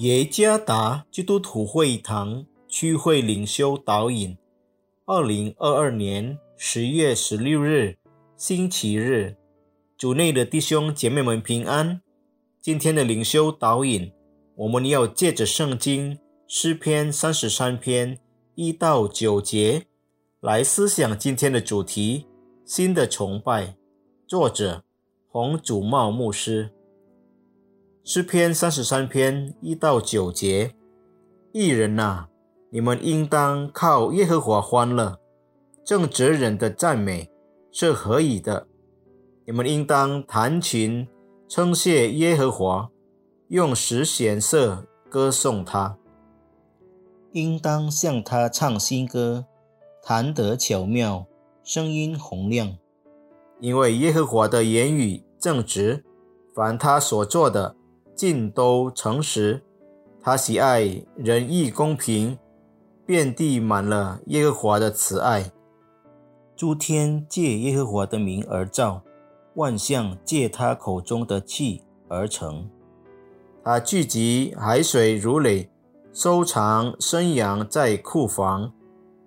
耶加达基督徒会堂区会领袖导引，二零二二年十月十六日星期日，主内的弟兄姐妹们平安。今天的领袖导引，我们要借着圣经诗篇三十三篇一到九节来思想今天的主题：新的崇拜。作者洪祖茂牧师。诗篇三十三篇一到九节，艺人呐，你们应当靠耶和华欢乐，正直人的赞美是何以的？你们应当弹琴称谢耶和华，用十弦瑟歌颂他，应当向他唱新歌，弹得巧妙，声音洪亮，因为耶和华的言语正直，凡他所做的。尽都诚实，他喜爱仁义公平，遍地满了耶和华的慈爱。诸天借耶和华的名而造，万象借他口中的气而成。他聚集海水如垒，收藏生羊在库房。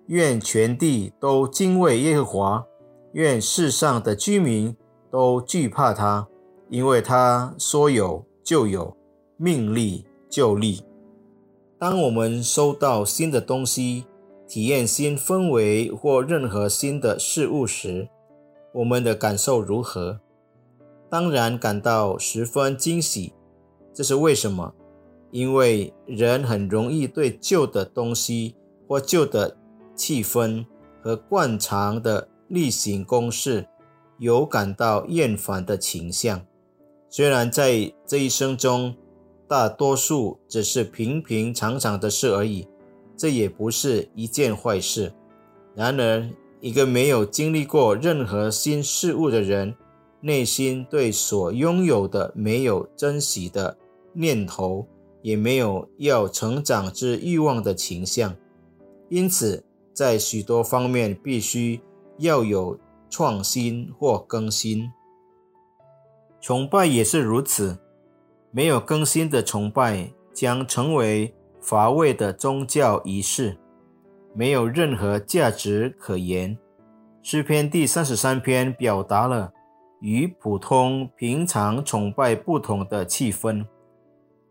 愿全地都敬畏耶和华，愿世上的居民都惧怕他，因为他说有。就有命力就力。当我们收到新的东西、体验新氛围或任何新的事物时，我们的感受如何？当然感到十分惊喜。这是为什么？因为人很容易对旧的东西或旧的气氛和惯常的例行公事有感到厌烦的倾向。虽然在这一生中，大多数只是平平常常的事而已，这也不是一件坏事。然而，一个没有经历过任何新事物的人，内心对所拥有的没有珍惜的念头，也没有要成长之欲望的倾向。因此，在许多方面必须要有创新或更新。崇拜也是如此，没有更新的崇拜将成为乏味的宗教仪式，没有任何价值可言。诗篇第三十三篇表达了与普通平常崇拜不同的气氛，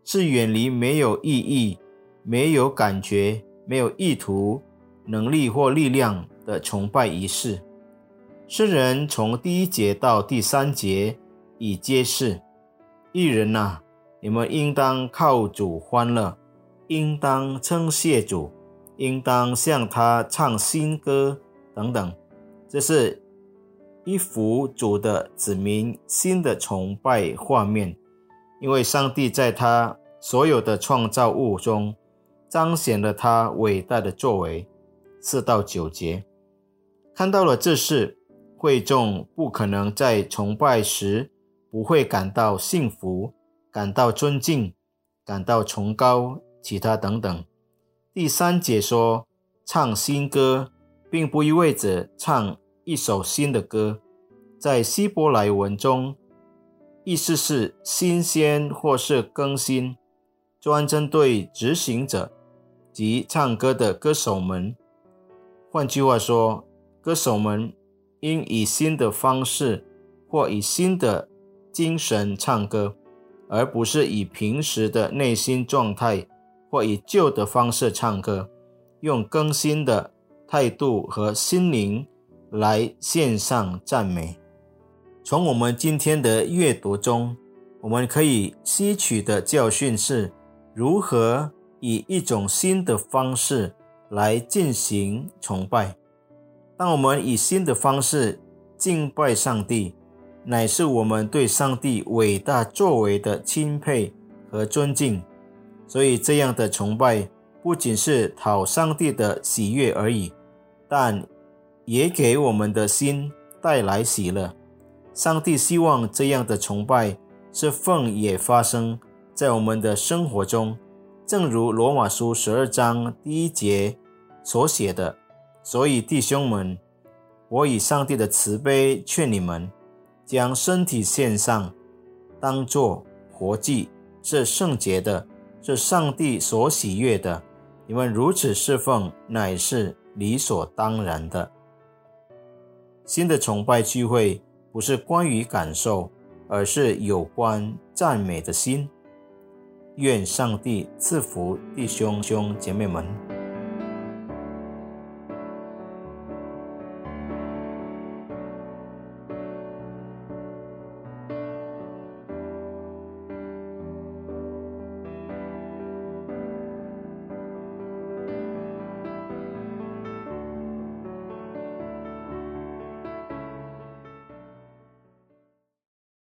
是远离没有意义、没有感觉、没有意图、能力或力量的崇拜仪式。诗人从第一节到第三节。以揭示，艺人呐，你们应当靠主欢乐，应当称谢主，应当向他唱新歌等等。这是一幅主的子民新的崇拜画面，因为上帝在他所有的创造物中彰显了他伟大的作为。四到九节看到了这事，会众不可能在崇拜时。不会感到幸福，感到尊敬，感到崇高，其他等等。第三节说，唱新歌，并不意味着唱一首新的歌，在希伯来文中，意思是新鲜或是更新，专针对执行者及唱歌的歌手们。换句话说，歌手们应以新的方式或以新的。精神唱歌，而不是以平时的内心状态或以旧的方式唱歌，用更新的态度和心灵来献上赞美。从我们今天的阅读中，我们可以吸取的教训是如何以一种新的方式来进行崇拜。当我们以新的方式敬拜上帝。乃是我们对上帝伟大作为的钦佩和尊敬，所以这样的崇拜不仅是讨上帝的喜悦而已，但也给我们的心带来喜乐。上帝希望这样的崇拜是奉也发生在我们的生活中，正如罗马书十二章第一节所写的。所以弟兄们，我以上帝的慈悲劝你们。将身体献上，当作活祭，是圣洁的，是上帝所喜悦的。你们如此侍奉，乃是理所当然的。新的崇拜聚会不是关于感受，而是有关赞美的心。愿上帝赐福弟兄兄姐妹们。